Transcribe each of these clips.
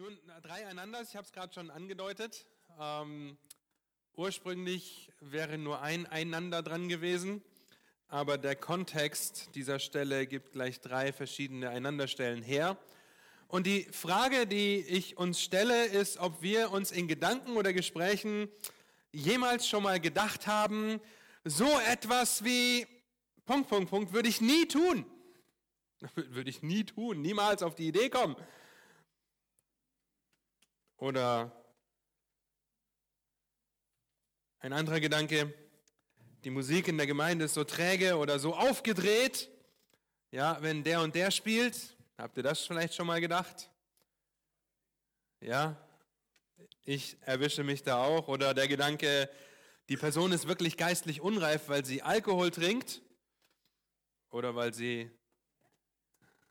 Nun, drei einander, ich habe es gerade schon angedeutet. Ähm, ursprünglich wäre nur ein einander dran gewesen, aber der Kontext dieser Stelle gibt gleich drei verschiedene Einanderstellen her. Und die Frage, die ich uns stelle, ist, ob wir uns in Gedanken oder Gesprächen jemals schon mal gedacht haben, so etwas wie Punkt, Punkt, Punkt würde ich nie tun. Würde ich nie tun, niemals auf die Idee kommen. Oder ein anderer Gedanke, die Musik in der Gemeinde ist so träge oder so aufgedreht. Ja, wenn der und der spielt, habt ihr das vielleicht schon mal gedacht? Ja, ich erwische mich da auch. Oder der Gedanke, die Person ist wirklich geistlich unreif, weil sie Alkohol trinkt oder weil sie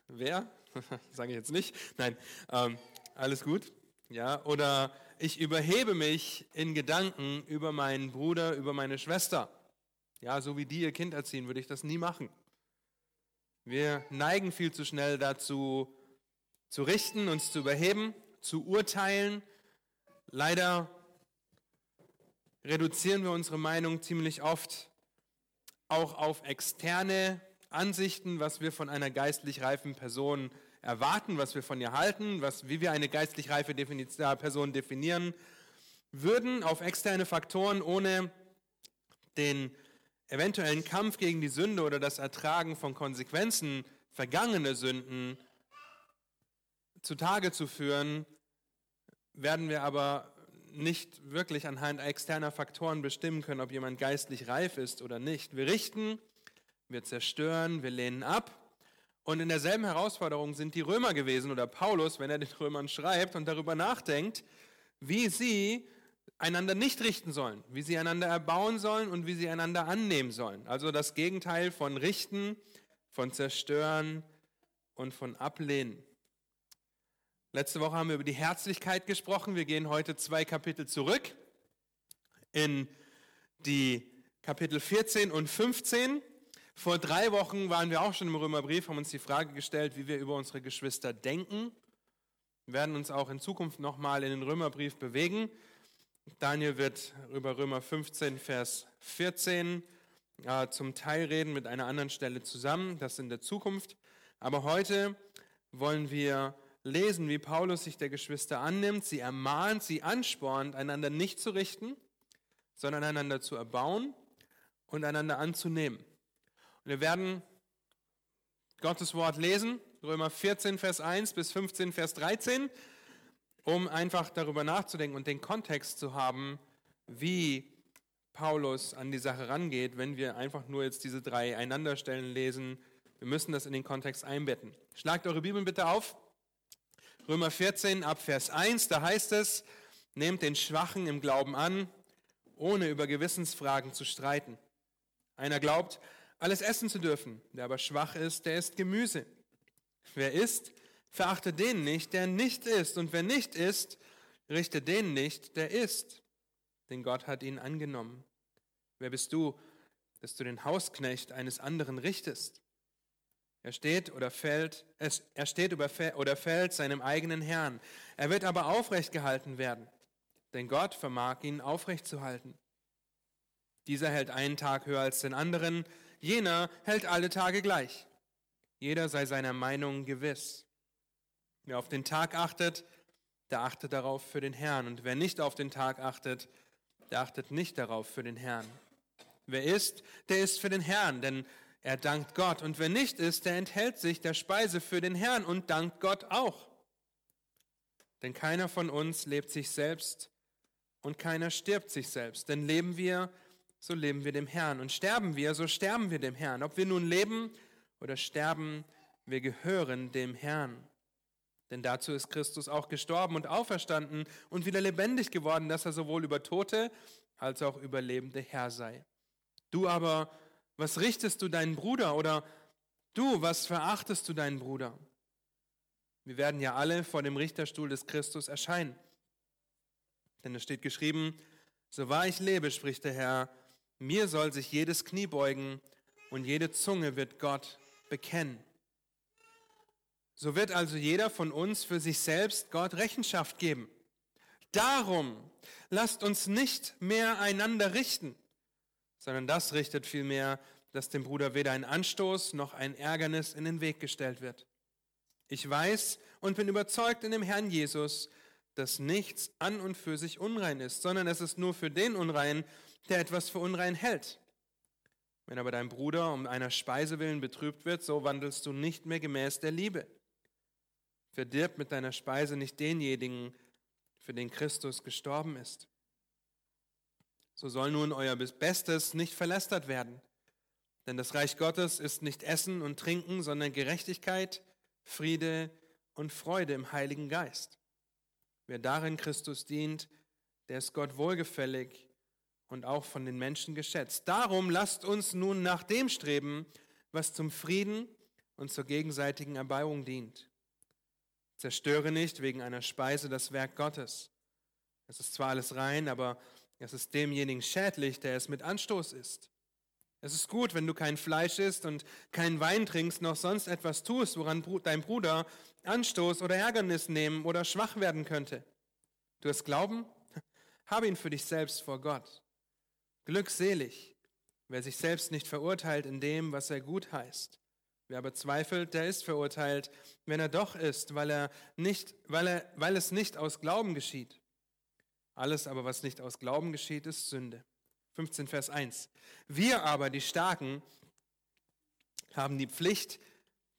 wer? Sage ich jetzt nicht. Nein, ähm, alles gut. Ja, oder ich überhebe mich in Gedanken über meinen Bruder, über meine Schwester. Ja, so wie die ihr Kind erziehen, würde ich das nie machen. Wir neigen viel zu schnell dazu, zu richten, uns zu überheben, zu urteilen. Leider reduzieren wir unsere Meinung ziemlich oft auch auf externe Ansichten, was wir von einer geistlich reifen Person erwarten, was wir von ihr halten, was, wie wir eine geistlich reife Person definieren würden, auf externe Faktoren, ohne den eventuellen Kampf gegen die Sünde oder das Ertragen von Konsequenzen vergangener Sünden zutage zu führen, werden wir aber nicht wirklich anhand externer Faktoren bestimmen können, ob jemand geistlich reif ist oder nicht. Wir richten, wir zerstören, wir lehnen ab und in derselben Herausforderung sind die Römer gewesen oder Paulus, wenn er den Römern schreibt und darüber nachdenkt, wie sie einander nicht richten sollen, wie sie einander erbauen sollen und wie sie einander annehmen sollen. Also das Gegenteil von richten, von zerstören und von ablehnen. Letzte Woche haben wir über die Herzlichkeit gesprochen. Wir gehen heute zwei Kapitel zurück in die Kapitel 14 und 15. Vor drei Wochen waren wir auch schon im Römerbrief, haben uns die Frage gestellt, wie wir über unsere Geschwister denken. Wir werden uns auch in Zukunft nochmal in den Römerbrief bewegen. Daniel wird über Römer 15, Vers 14 äh, zum Teil reden mit einer anderen Stelle zusammen, das in der Zukunft. Aber heute wollen wir lesen, wie Paulus sich der Geschwister annimmt, sie ermahnt, sie anspornt, einander nicht zu richten, sondern einander zu erbauen und einander anzunehmen. Wir werden Gottes Wort lesen, Römer 14, Vers 1 bis 15, Vers 13, um einfach darüber nachzudenken und den Kontext zu haben, wie Paulus an die Sache rangeht, wenn wir einfach nur jetzt diese drei Einanderstellen lesen. Wir müssen das in den Kontext einbetten. Schlagt eure Bibeln bitte auf. Römer 14 ab Vers 1, da heißt es, nehmt den Schwachen im Glauben an, ohne über Gewissensfragen zu streiten. Einer glaubt, alles essen zu dürfen. Der aber schwach ist, der isst Gemüse. Wer isst, verachte den nicht, der nicht isst. Und wer nicht isst, richte den nicht, der isst. Denn Gott hat ihn angenommen. Wer bist du, dass du den Hausknecht eines anderen richtest? Er steht oder fällt, er steht oder fällt seinem eigenen Herrn. Er wird aber aufrecht gehalten werden, denn Gott vermag ihn aufrecht zu halten. Dieser hält einen Tag höher als den anderen, jener hält alle Tage gleich. Jeder sei seiner Meinung gewiss. Wer auf den Tag achtet, der achtet darauf für den Herrn. Und wer nicht auf den Tag achtet, der achtet nicht darauf für den Herrn. Wer isst, der isst für den Herrn, denn er dankt Gott. Und wer nicht isst, der enthält sich der Speise für den Herrn und dankt Gott auch. Denn keiner von uns lebt sich selbst und keiner stirbt sich selbst. Denn leben wir, so leben wir dem Herrn. Und sterben wir, so sterben wir dem Herrn. Ob wir nun leben oder sterben, wir gehören dem Herrn. Denn dazu ist Christus auch gestorben und auferstanden und wieder lebendig geworden, dass er sowohl über Tote als auch über Lebende Herr sei. Du aber, was richtest du deinen Bruder oder du, was verachtest du deinen Bruder? Wir werden ja alle vor dem Richterstuhl des Christus erscheinen. Denn es steht geschrieben, so wahr ich lebe, spricht der Herr, mir soll sich jedes Knie beugen und jede Zunge wird Gott bekennen. So wird also jeder von uns für sich selbst Gott Rechenschaft geben. Darum lasst uns nicht mehr einander richten, sondern das richtet vielmehr, dass dem Bruder weder ein Anstoß noch ein Ärgernis in den Weg gestellt wird. Ich weiß und bin überzeugt in dem Herrn Jesus, dass nichts an und für sich unrein ist, sondern es ist nur für den unrein, der etwas für unrein hält. Wenn aber dein Bruder um einer Speise willen betrübt wird, so wandelst du nicht mehr gemäß der Liebe. Verdirb mit deiner Speise nicht denjenigen, für den Christus gestorben ist. So soll nun euer Bestes nicht verlästert werden. Denn das Reich Gottes ist nicht Essen und Trinken, sondern Gerechtigkeit, Friede und Freude im Heiligen Geist. Wer darin Christus dient, der ist Gott wohlgefällig und auch von den Menschen geschätzt. Darum lasst uns nun nach dem streben, was zum Frieden und zur gegenseitigen Erbauung dient. Zerstöre nicht wegen einer Speise das Werk Gottes. Es ist zwar alles rein, aber es ist demjenigen schädlich, der es mit Anstoß isst. Es ist gut, wenn du kein Fleisch isst und keinen Wein trinkst, noch sonst etwas tust, woran dein Bruder Anstoß oder Ärgernis nehmen oder schwach werden könnte. Du hast Glauben? Habe ihn für dich selbst vor Gott. Glückselig, wer sich selbst nicht verurteilt in dem, was er gut heißt. Wer aber zweifelt, der ist verurteilt, wenn er doch ist, weil, er nicht, weil, er, weil es nicht aus Glauben geschieht. Alles aber, was nicht aus Glauben geschieht, ist Sünde. 15 Vers 1. Wir aber, die Starken, haben die Pflicht,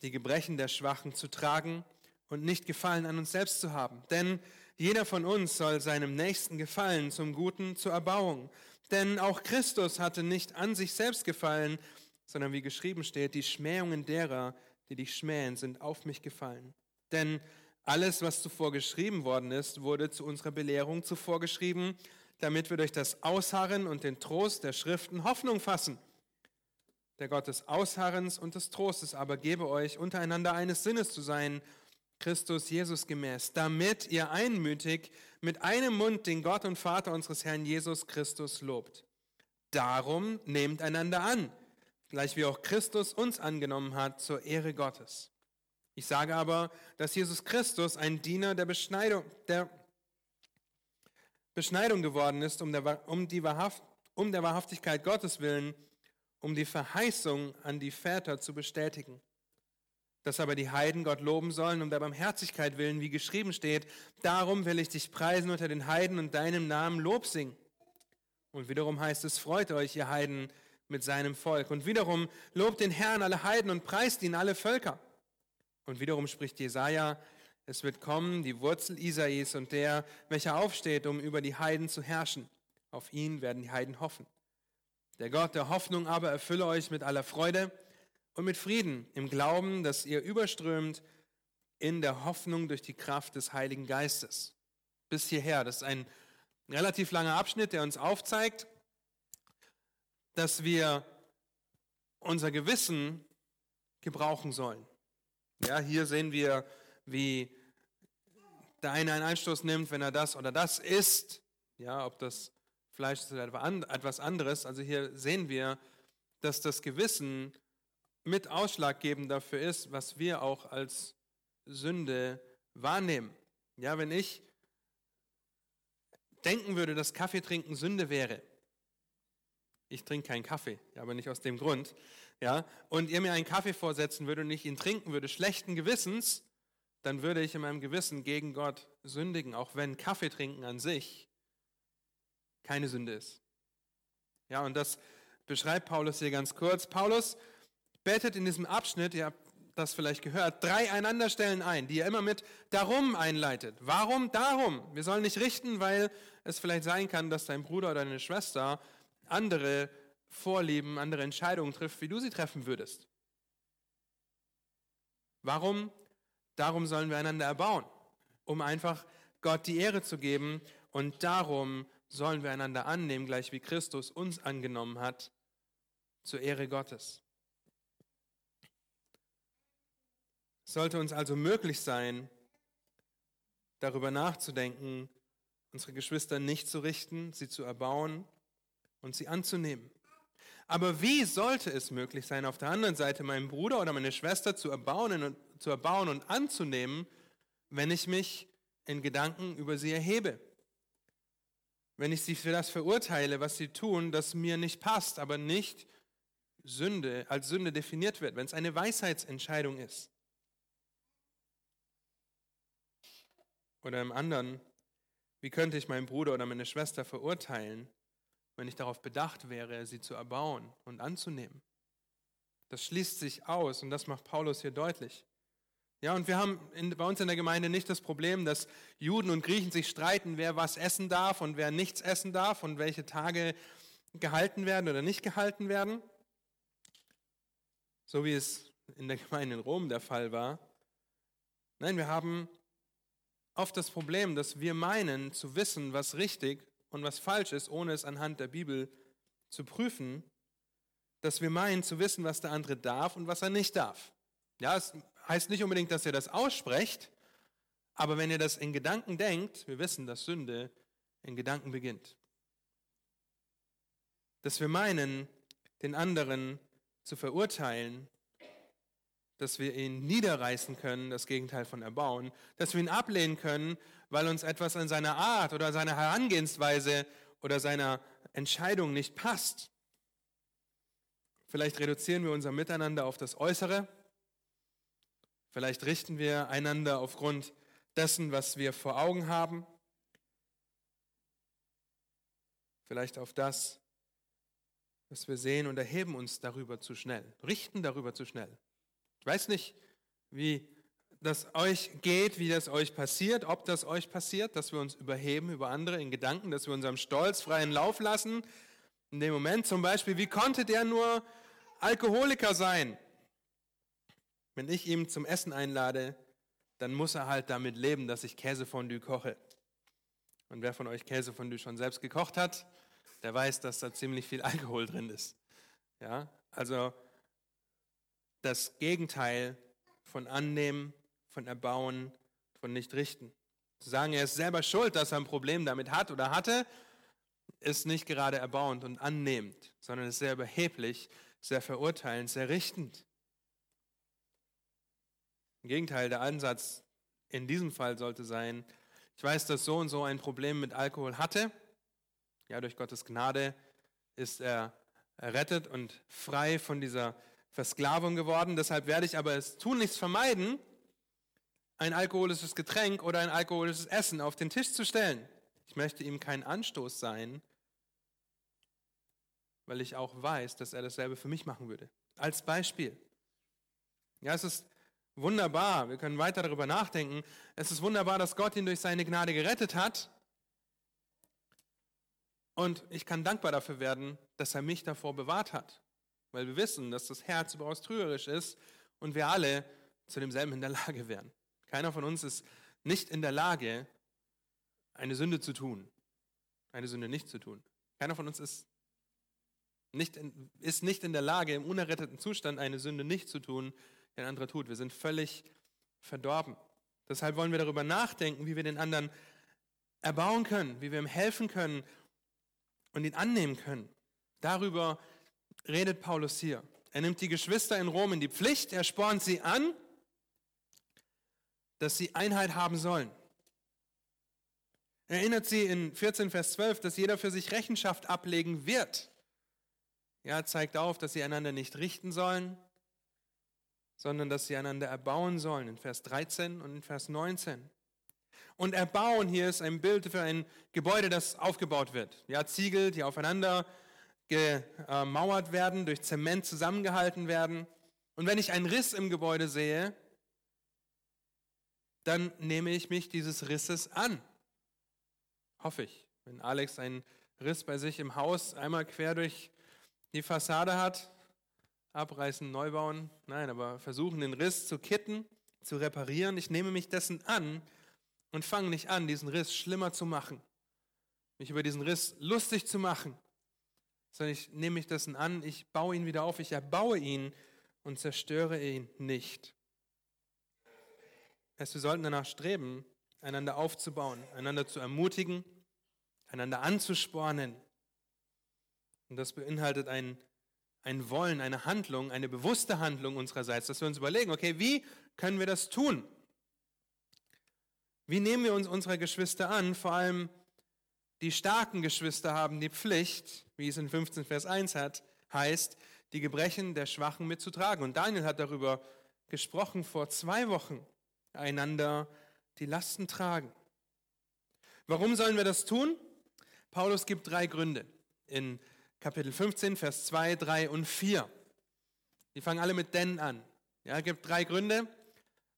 die Gebrechen der Schwachen zu tragen und nicht Gefallen an uns selbst zu haben. Denn jeder von uns soll seinem Nächsten gefallen, zum Guten, zur Erbauung. Denn auch Christus hatte nicht an sich selbst gefallen, sondern wie geschrieben steht, die Schmähungen derer, die dich schmähen, sind auf mich gefallen. Denn alles, was zuvor geschrieben worden ist, wurde zu unserer Belehrung zuvor geschrieben, damit wir durch das Ausharren und den Trost der Schriften Hoffnung fassen. Der Gott des Ausharrens und des Trostes aber gebe euch, untereinander eines Sinnes zu sein, Christus Jesus gemäß, damit ihr einmütig mit einem Mund den Gott und Vater unseres Herrn Jesus Christus lobt. Darum nehmt einander an gleich wie auch Christus uns angenommen hat zur Ehre Gottes. Ich sage aber, dass Jesus Christus ein Diener der Beschneidung, der Beschneidung geworden ist, um der, um, die Wahrhaft, um der Wahrhaftigkeit Gottes willen, um die Verheißung an die Väter zu bestätigen. Dass aber die Heiden Gott loben sollen, um der Barmherzigkeit willen, wie geschrieben steht, darum will ich dich preisen unter den Heiden und deinem Namen Lob singen. Und wiederum heißt es, freut euch, ihr Heiden, mit seinem Volk. Und wiederum lobt den Herrn alle Heiden und preist ihn alle Völker. Und wiederum spricht Jesaja, es wird kommen, die Wurzel Isais und der, welcher aufsteht, um über die Heiden zu herrschen. Auf ihn werden die Heiden hoffen. Der Gott der Hoffnung aber erfülle euch mit aller Freude und mit Frieden im Glauben, dass ihr überströmt in der Hoffnung durch die Kraft des Heiligen Geistes. Bis hierher. Das ist ein relativ langer Abschnitt, der uns aufzeigt, dass wir unser Gewissen gebrauchen sollen. Ja, hier sehen wir, wie der eine einen Einstoß nimmt, wenn er das oder das isst. Ja, ob das Fleisch ist oder etwas anderes. Also hier sehen wir, dass das Gewissen mit ausschlaggebend dafür ist, was wir auch als Sünde wahrnehmen. Ja, wenn ich denken würde, dass Kaffee trinken Sünde wäre, ich trinke keinen Kaffee, aber nicht aus dem Grund, ja, und ihr mir einen Kaffee vorsetzen würdet und ich ihn trinken würde, schlechten Gewissens, dann würde ich in meinem Gewissen gegen Gott sündigen, auch wenn Kaffee trinken an sich keine Sünde ist. Ja, und das beschreibt Paulus hier ganz kurz. Paulus bettet in diesem Abschnitt, ihr habt das vielleicht gehört, drei Einanderstellen ein, die er immer mit darum einleitet. Warum? Darum. Wir sollen nicht richten, weil es vielleicht sein kann, dass dein Bruder oder deine Schwester andere Vorlieben, andere Entscheidungen trifft, wie du sie treffen würdest. Warum? Darum sollen wir einander erbauen, um einfach Gott die Ehre zu geben und darum sollen wir einander annehmen, gleich wie Christus uns angenommen hat, zur Ehre Gottes. Es sollte uns also möglich sein, darüber nachzudenken, unsere Geschwister nicht zu richten, sie zu erbauen und sie anzunehmen. Aber wie sollte es möglich sein, auf der anderen Seite meinen Bruder oder meine Schwester zu erbauen und zu erbauen und anzunehmen, wenn ich mich in Gedanken über sie erhebe. Wenn ich sie für das verurteile, was sie tun, das mir nicht passt, aber nicht Sünde als Sünde definiert wird, wenn es eine Weisheitsentscheidung ist. Oder im anderen, wie könnte ich meinen Bruder oder meine Schwester verurteilen, wenn ich darauf bedacht wäre, sie zu erbauen und anzunehmen? Das schließt sich aus und das macht Paulus hier deutlich. Ja, und wir haben in, bei uns in der Gemeinde nicht das Problem, dass Juden und Griechen sich streiten, wer was essen darf und wer nichts essen darf und welche Tage gehalten werden oder nicht gehalten werden. So wie es in der Gemeinde in Rom der Fall war. Nein, wir haben oft das Problem, dass wir meinen zu wissen, was richtig und was falsch ist, ohne es anhand der Bibel zu prüfen, dass wir meinen zu wissen, was der andere darf und was er nicht darf. Ja, es heißt nicht unbedingt, dass ihr das aussprecht, aber wenn ihr das in Gedanken denkt, wir wissen, dass Sünde in Gedanken beginnt. Dass wir meinen, den anderen zu verurteilen dass wir ihn niederreißen können, das Gegenteil von erbauen, dass wir ihn ablehnen können, weil uns etwas an seiner Art oder seiner Herangehensweise oder seiner Entscheidung nicht passt. Vielleicht reduzieren wir unser Miteinander auf das Äußere. Vielleicht richten wir einander aufgrund dessen, was wir vor Augen haben. Vielleicht auf das, was wir sehen und erheben uns darüber zu schnell, richten darüber zu schnell. Ich weiß nicht, wie das euch geht, wie das euch passiert, ob das euch passiert, dass wir uns überheben über andere in Gedanken, dass wir unserem Stolz freien Lauf lassen. In dem Moment zum Beispiel, wie konnte der nur Alkoholiker sein? Wenn ich ihn zum Essen einlade, dann muss er halt damit leben, dass ich Käsefondue koche. Und wer von euch Käsefondue schon selbst gekocht hat, der weiß, dass da ziemlich viel Alkohol drin ist. Ja, also das Gegenteil von annehmen, von erbauen, von nicht richten. Zu sagen, er ist selber schuld, dass er ein Problem damit hat oder hatte, ist nicht gerade erbauend und annehmend, sondern ist sehr überheblich, sehr verurteilend, sehr richtend. Im Gegenteil, der Ansatz in diesem Fall sollte sein, ich weiß, dass so und so ein Problem mit Alkohol hatte. Ja, durch Gottes Gnade ist er errettet und frei von dieser Versklavung geworden. Deshalb werde ich aber es tunlichst vermeiden, ein alkoholisches Getränk oder ein alkoholisches Essen auf den Tisch zu stellen. Ich möchte ihm kein Anstoß sein, weil ich auch weiß, dass er dasselbe für mich machen würde. Als Beispiel. Ja, es ist wunderbar, wir können weiter darüber nachdenken. Es ist wunderbar, dass Gott ihn durch seine Gnade gerettet hat. Und ich kann dankbar dafür werden, dass er mich davor bewahrt hat weil wir wissen, dass das Herz überaus trügerisch ist und wir alle zu demselben in der Lage wären. Keiner von uns ist nicht in der Lage, eine Sünde zu tun, eine Sünde nicht zu tun. Keiner von uns ist nicht in, ist nicht in der Lage, im unerretteten Zustand eine Sünde nicht zu tun, die ein anderer tut. Wir sind völlig verdorben. Deshalb wollen wir darüber nachdenken, wie wir den anderen erbauen können, wie wir ihm helfen können und ihn annehmen können. Darüber redet Paulus hier. Er nimmt die Geschwister in Rom in die Pflicht, er spornt sie an, dass sie Einheit haben sollen. Er erinnert sie in 14, Vers 12, dass jeder für sich Rechenschaft ablegen wird. Er zeigt auf, dass sie einander nicht richten sollen, sondern dass sie einander erbauen sollen, in Vers 13 und in Vers 19. Und erbauen hier ist ein Bild für ein Gebäude, das aufgebaut wird. Ja, Ziegel, die aufeinander gemauert werden, durch Zement zusammengehalten werden. Und wenn ich einen Riss im Gebäude sehe, dann nehme ich mich dieses Risses an. Hoffe ich. Wenn Alex einen Riss bei sich im Haus einmal quer durch die Fassade hat, abreißen, neu bauen, nein, aber versuchen den Riss zu kitten, zu reparieren. Ich nehme mich dessen an und fange nicht an, diesen Riss schlimmer zu machen, mich über diesen Riss lustig zu machen, sondern ich nehme mich dessen an, ich baue ihn wieder auf, ich erbaue ihn und zerstöre ihn nicht. wir sollten danach streben, einander aufzubauen, einander zu ermutigen, einander anzuspornen. Und das beinhaltet ein, ein Wollen, eine Handlung, eine bewusste Handlung unsererseits, dass wir uns überlegen, okay, wie können wir das tun? Wie nehmen wir uns unserer Geschwister an? Vor allem die starken Geschwister haben die Pflicht, wie es in 15 Vers 1 hat, heißt, die Gebrechen der Schwachen mitzutragen. Und Daniel hat darüber gesprochen vor zwei Wochen, einander die Lasten tragen. Warum sollen wir das tun? Paulus gibt drei Gründe in Kapitel 15, Vers 2, 3 und 4. Die fangen alle mit denn an. Ja, es gibt drei Gründe,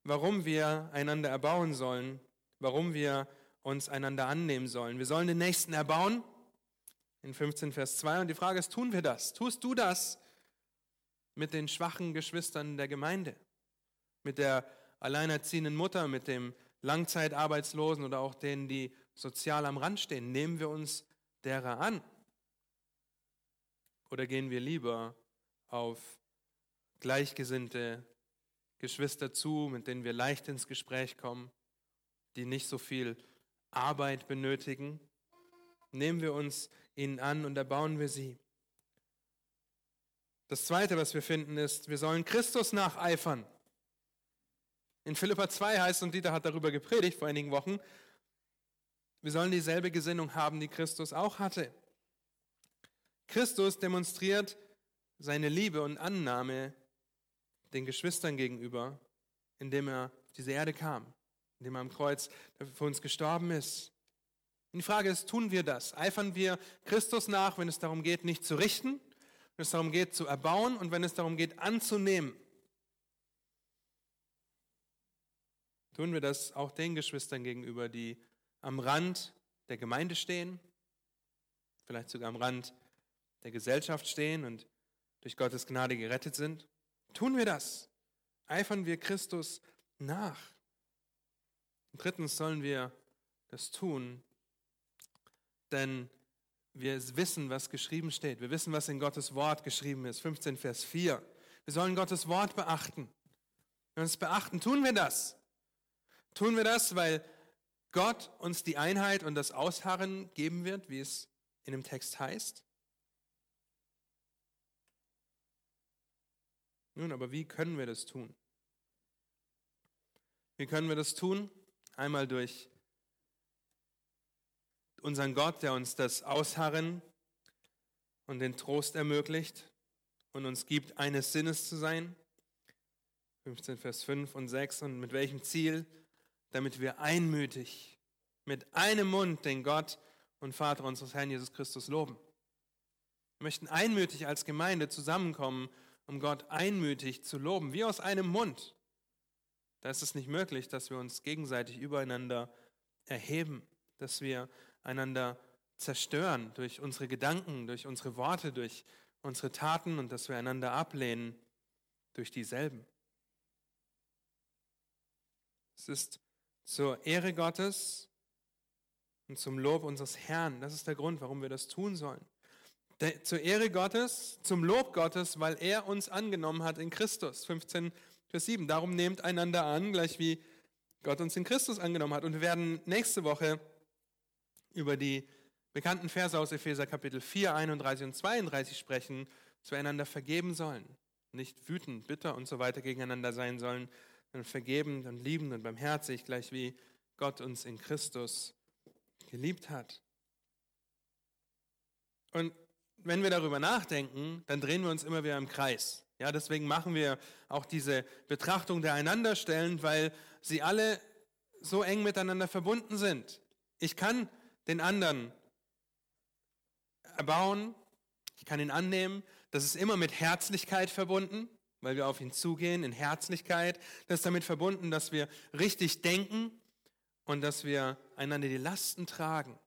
warum wir einander erbauen sollen, warum wir uns einander annehmen sollen. Wir sollen den Nächsten erbauen, in 15 Vers 2. Und die Frage ist, tun wir das? Tust du das mit den schwachen Geschwistern der Gemeinde? Mit der alleinerziehenden Mutter, mit dem Langzeitarbeitslosen oder auch denen, die sozial am Rand stehen? Nehmen wir uns derer an? Oder gehen wir lieber auf gleichgesinnte Geschwister zu, mit denen wir leicht ins Gespräch kommen, die nicht so viel Arbeit benötigen? Nehmen wir uns ihnen an und erbauen wir sie. Das Zweite, was wir finden, ist, wir sollen Christus nacheifern. In Philippa 2 heißt, und Dieter hat darüber gepredigt vor einigen Wochen, wir sollen dieselbe Gesinnung haben, die Christus auch hatte. Christus demonstriert seine Liebe und Annahme den Geschwistern gegenüber, indem er auf diese Erde kam, indem er am Kreuz für uns gestorben ist. Und die Frage ist, tun wir das? Eifern wir Christus nach, wenn es darum geht, nicht zu richten, wenn es darum geht, zu erbauen und wenn es darum geht, anzunehmen? Tun wir das auch den Geschwistern gegenüber, die am Rand der Gemeinde stehen, vielleicht sogar am Rand der Gesellschaft stehen und durch Gottes Gnade gerettet sind? Tun wir das? Eifern wir Christus nach? Und drittens sollen wir das tun, denn wir wissen, was geschrieben steht. Wir wissen, was in Gottes Wort geschrieben ist. 15 Vers 4. Wir sollen Gottes Wort beachten. Wenn wir uns beachten, tun wir das. Tun wir das, weil Gott uns die Einheit und das Ausharren geben wird, wie es in dem Text heißt? Nun, aber wie können wir das tun? Wie können wir das tun? Einmal durch unseren Gott, der uns das Ausharren und den Trost ermöglicht und uns gibt, eines Sinnes zu sein. 15 Vers 5 und 6. Und mit welchem Ziel? Damit wir einmütig mit einem Mund den Gott und Vater unseres Herrn Jesus Christus loben. Wir möchten einmütig als Gemeinde zusammenkommen, um Gott einmütig zu loben, wie aus einem Mund. Da ist es nicht möglich, dass wir uns gegenseitig übereinander erheben, dass wir einander zerstören durch unsere Gedanken, durch unsere Worte, durch unsere Taten und dass wir einander ablehnen durch dieselben. Es ist zur Ehre Gottes und zum Lob unseres Herrn. Das ist der Grund, warum wir das tun sollen. Zur Ehre Gottes, zum Lob Gottes, weil er uns angenommen hat in Christus. 15, Vers 7. Darum nehmt einander an, gleich wie Gott uns in Christus angenommen hat. Und wir werden nächste Woche über die bekannten Verse aus Epheser Kapitel 4, 31 und 32 sprechen, dass wir einander vergeben sollen, nicht wütend, bitter und so weiter gegeneinander sein sollen, sondern vergebend und liebend und barmherzig, gleich wie Gott uns in Christus geliebt hat. Und wenn wir darüber nachdenken, dann drehen wir uns immer wieder im Kreis. Ja, deswegen machen wir auch diese Betrachtung der Einanderstellen, weil sie alle so eng miteinander verbunden sind. Ich kann den anderen erbauen, ich kann ihn annehmen. Das ist immer mit Herzlichkeit verbunden, weil wir auf ihn zugehen, in Herzlichkeit. Das ist damit verbunden, dass wir richtig denken und dass wir einander die Lasten tragen.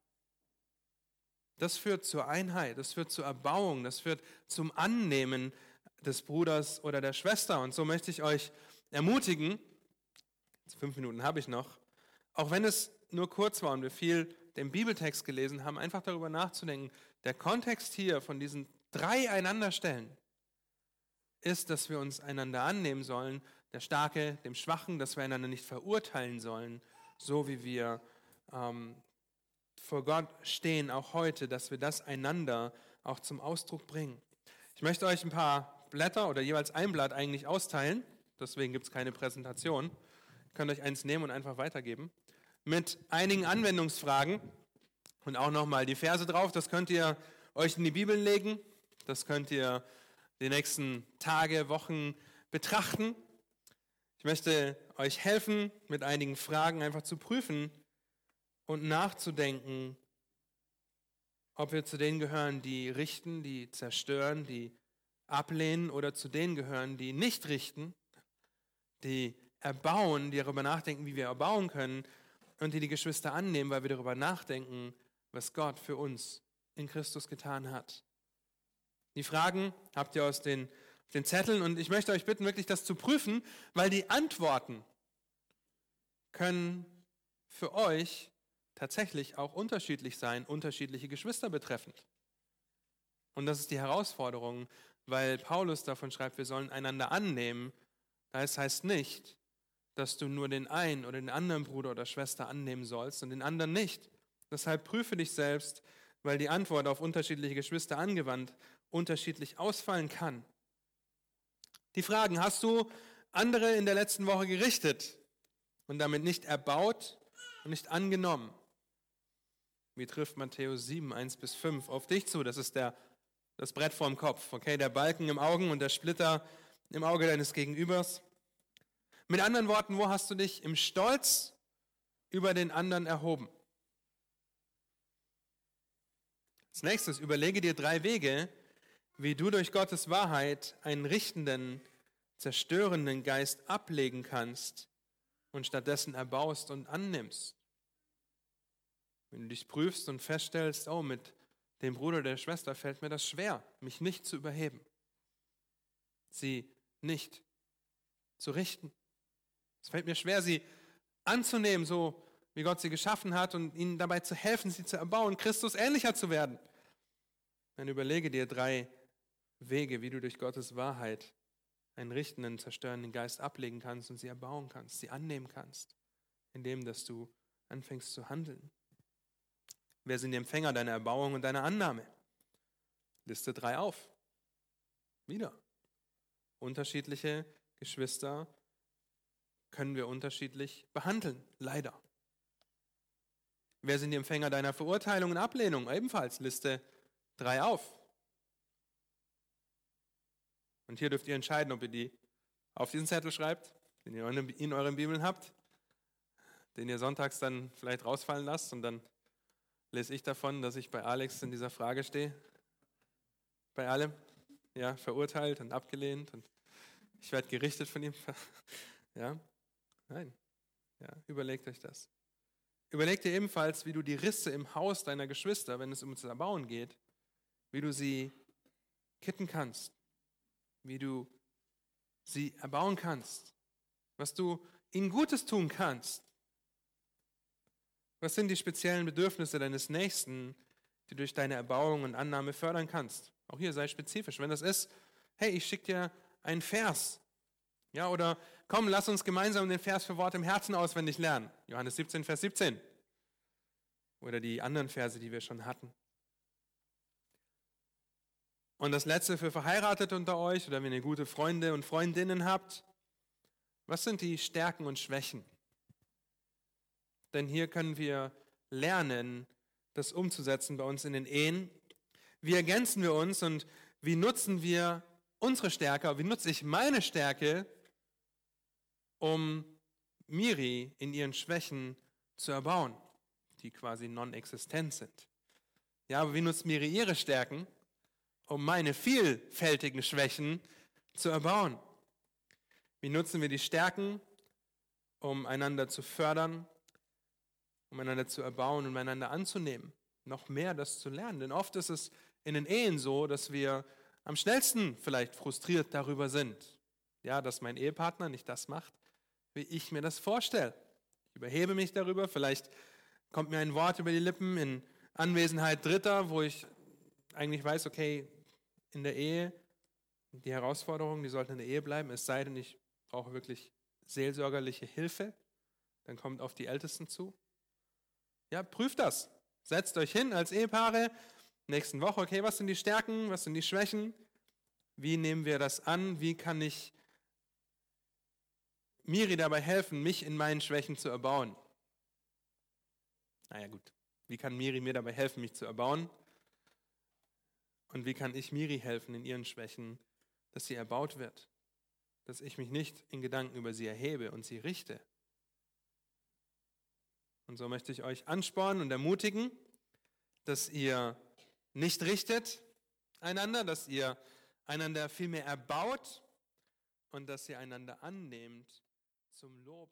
Das führt zur Einheit, das führt zur Erbauung, das führt zum Annehmen des Bruders oder der Schwester. Und so möchte ich euch ermutigen, fünf Minuten habe ich noch, auch wenn es nur kurz war und wir viel den Bibeltext gelesen haben, einfach darüber nachzudenken. Der Kontext hier von diesen drei Einanderstellen ist, dass wir uns einander annehmen sollen, der Starke, dem Schwachen, dass wir einander nicht verurteilen sollen, so wie wir ähm, vor Gott stehen, auch heute, dass wir das einander auch zum Ausdruck bringen. Ich möchte euch ein paar Blätter oder jeweils ein Blatt eigentlich austeilen. Deswegen gibt es keine Präsentation. Ihr könnt euch eins nehmen und einfach weitergeben. Mit einigen Anwendungsfragen und auch nochmal die Verse drauf. Das könnt ihr euch in die Bibel legen. Das könnt ihr die nächsten Tage, Wochen betrachten. Ich möchte euch helfen, mit einigen Fragen einfach zu prüfen und nachzudenken, ob wir zu denen gehören, die richten, die zerstören, die ablehnen oder zu denen gehören, die nicht richten, die erbauen, die darüber nachdenken, wie wir erbauen können und die die Geschwister annehmen, weil wir darüber nachdenken, was Gott für uns in Christus getan hat. Die Fragen habt ihr aus den, den Zetteln und ich möchte euch bitten, wirklich das zu prüfen, weil die Antworten können für euch tatsächlich auch unterschiedlich sein, unterschiedliche Geschwister betreffend. Und das ist die Herausforderung, weil Paulus davon schreibt, wir sollen einander annehmen. Das heißt nicht, dass du nur den einen oder den anderen Bruder oder Schwester annehmen sollst und den anderen nicht. Deshalb prüfe dich selbst, weil die Antwort auf unterschiedliche Geschwister angewandt unterschiedlich ausfallen kann. Die Fragen, hast du andere in der letzten Woche gerichtet und damit nicht erbaut und nicht angenommen? Wie trifft Matthäus 7, 1 bis 5 auf dich zu? Das ist der, das Brett vorm Kopf, okay? Der Balken im Augen und der Splitter im Auge deines Gegenübers. Mit anderen Worten, wo hast du dich im Stolz über den anderen erhoben? Als nächstes überlege dir drei Wege, wie du durch Gottes Wahrheit einen richtenden, zerstörenden Geist ablegen kannst und stattdessen erbaust und annimmst. Wenn du dich prüfst und feststellst, oh, mit dem Bruder oder der Schwester fällt mir das schwer, mich nicht zu überheben, sie nicht zu richten. Es fällt mir schwer, sie anzunehmen, so wie Gott sie geschaffen hat und ihnen dabei zu helfen, sie zu erbauen, Christus ähnlicher zu werden. Dann überlege dir drei Wege, wie du durch Gottes Wahrheit einen richtenden, zerstörenden Geist ablegen kannst und sie erbauen kannst, sie annehmen kannst, indem dass du anfängst zu handeln. Wer sind die Empfänger deiner Erbauung und deiner Annahme? Liste drei auf. Wieder. Unterschiedliche Geschwister können wir unterschiedlich behandeln, leider. Wer sind die Empfänger deiner Verurteilung und Ablehnung? Ebenfalls Liste drei auf. Und hier dürft ihr entscheiden, ob ihr die auf diesen Zettel schreibt, den ihr in euren Bibeln habt, den ihr sonntags dann vielleicht rausfallen lasst und dann lese ich davon, dass ich bei Alex in dieser Frage stehe. Bei allem. Ja, verurteilt und abgelehnt und ich werde gerichtet von ihm. Ja, nein. Ja, überlegt euch das. Überlegt dir ebenfalls, wie du die Risse im Haus deiner Geschwister, wenn es um das Erbauen geht, wie du sie kitten kannst, wie du sie erbauen kannst, was du ihnen Gutes tun kannst. Was sind die speziellen Bedürfnisse deines Nächsten, die du durch deine Erbauung und Annahme fördern kannst? Auch hier sei spezifisch. Wenn das ist, hey, ich schicke dir einen Vers. Ja, oder komm, lass uns gemeinsam den Vers für Wort im Herzen auswendig lernen. Johannes 17, Vers 17. Oder die anderen Verse, die wir schon hatten. Und das letzte für Verheiratete unter euch oder wenn ihr gute Freunde und Freundinnen habt. Was sind die Stärken und Schwächen? Denn hier können wir lernen, das umzusetzen bei uns in den Ehen. Wie ergänzen wir uns und wie nutzen wir unsere Stärke, wie nutze ich meine Stärke, um Miri in ihren Schwächen zu erbauen, die quasi non-existent sind. Ja, aber wie nutzt Miri ihre Stärken, um meine vielfältigen Schwächen zu erbauen? Wie nutzen wir die Stärken, um einander zu fördern, um einander zu erbauen und einander anzunehmen? Noch mehr das zu lernen. Denn oft ist es in den Ehen so, dass wir am schnellsten vielleicht frustriert darüber sind. Ja, dass mein Ehepartner nicht das macht, wie ich mir das vorstelle. Ich überhebe mich darüber, vielleicht kommt mir ein Wort über die Lippen in Anwesenheit Dritter, wo ich eigentlich weiß, okay, in der Ehe, die Herausforderungen, die sollten in der Ehe bleiben, es sei denn, ich brauche wirklich seelsorgerliche Hilfe, dann kommt auf die Ältesten zu. Ja, prüft das. Setzt euch hin als Ehepaare, nächsten Woche, okay, was sind die Stärken, was sind die Schwächen? Wie nehmen wir das an? Wie kann ich Miri dabei helfen, mich in meinen Schwächen zu erbauen? Naja gut, wie kann Miri mir dabei helfen, mich zu erbauen? Und wie kann ich Miri helfen in ihren Schwächen, dass sie erbaut wird? Dass ich mich nicht in Gedanken über sie erhebe und sie richte. Und so möchte ich euch anspornen und ermutigen, dass ihr nicht richtet einander, dass ihr einander vielmehr erbaut und dass ihr einander annehmt zum Lob.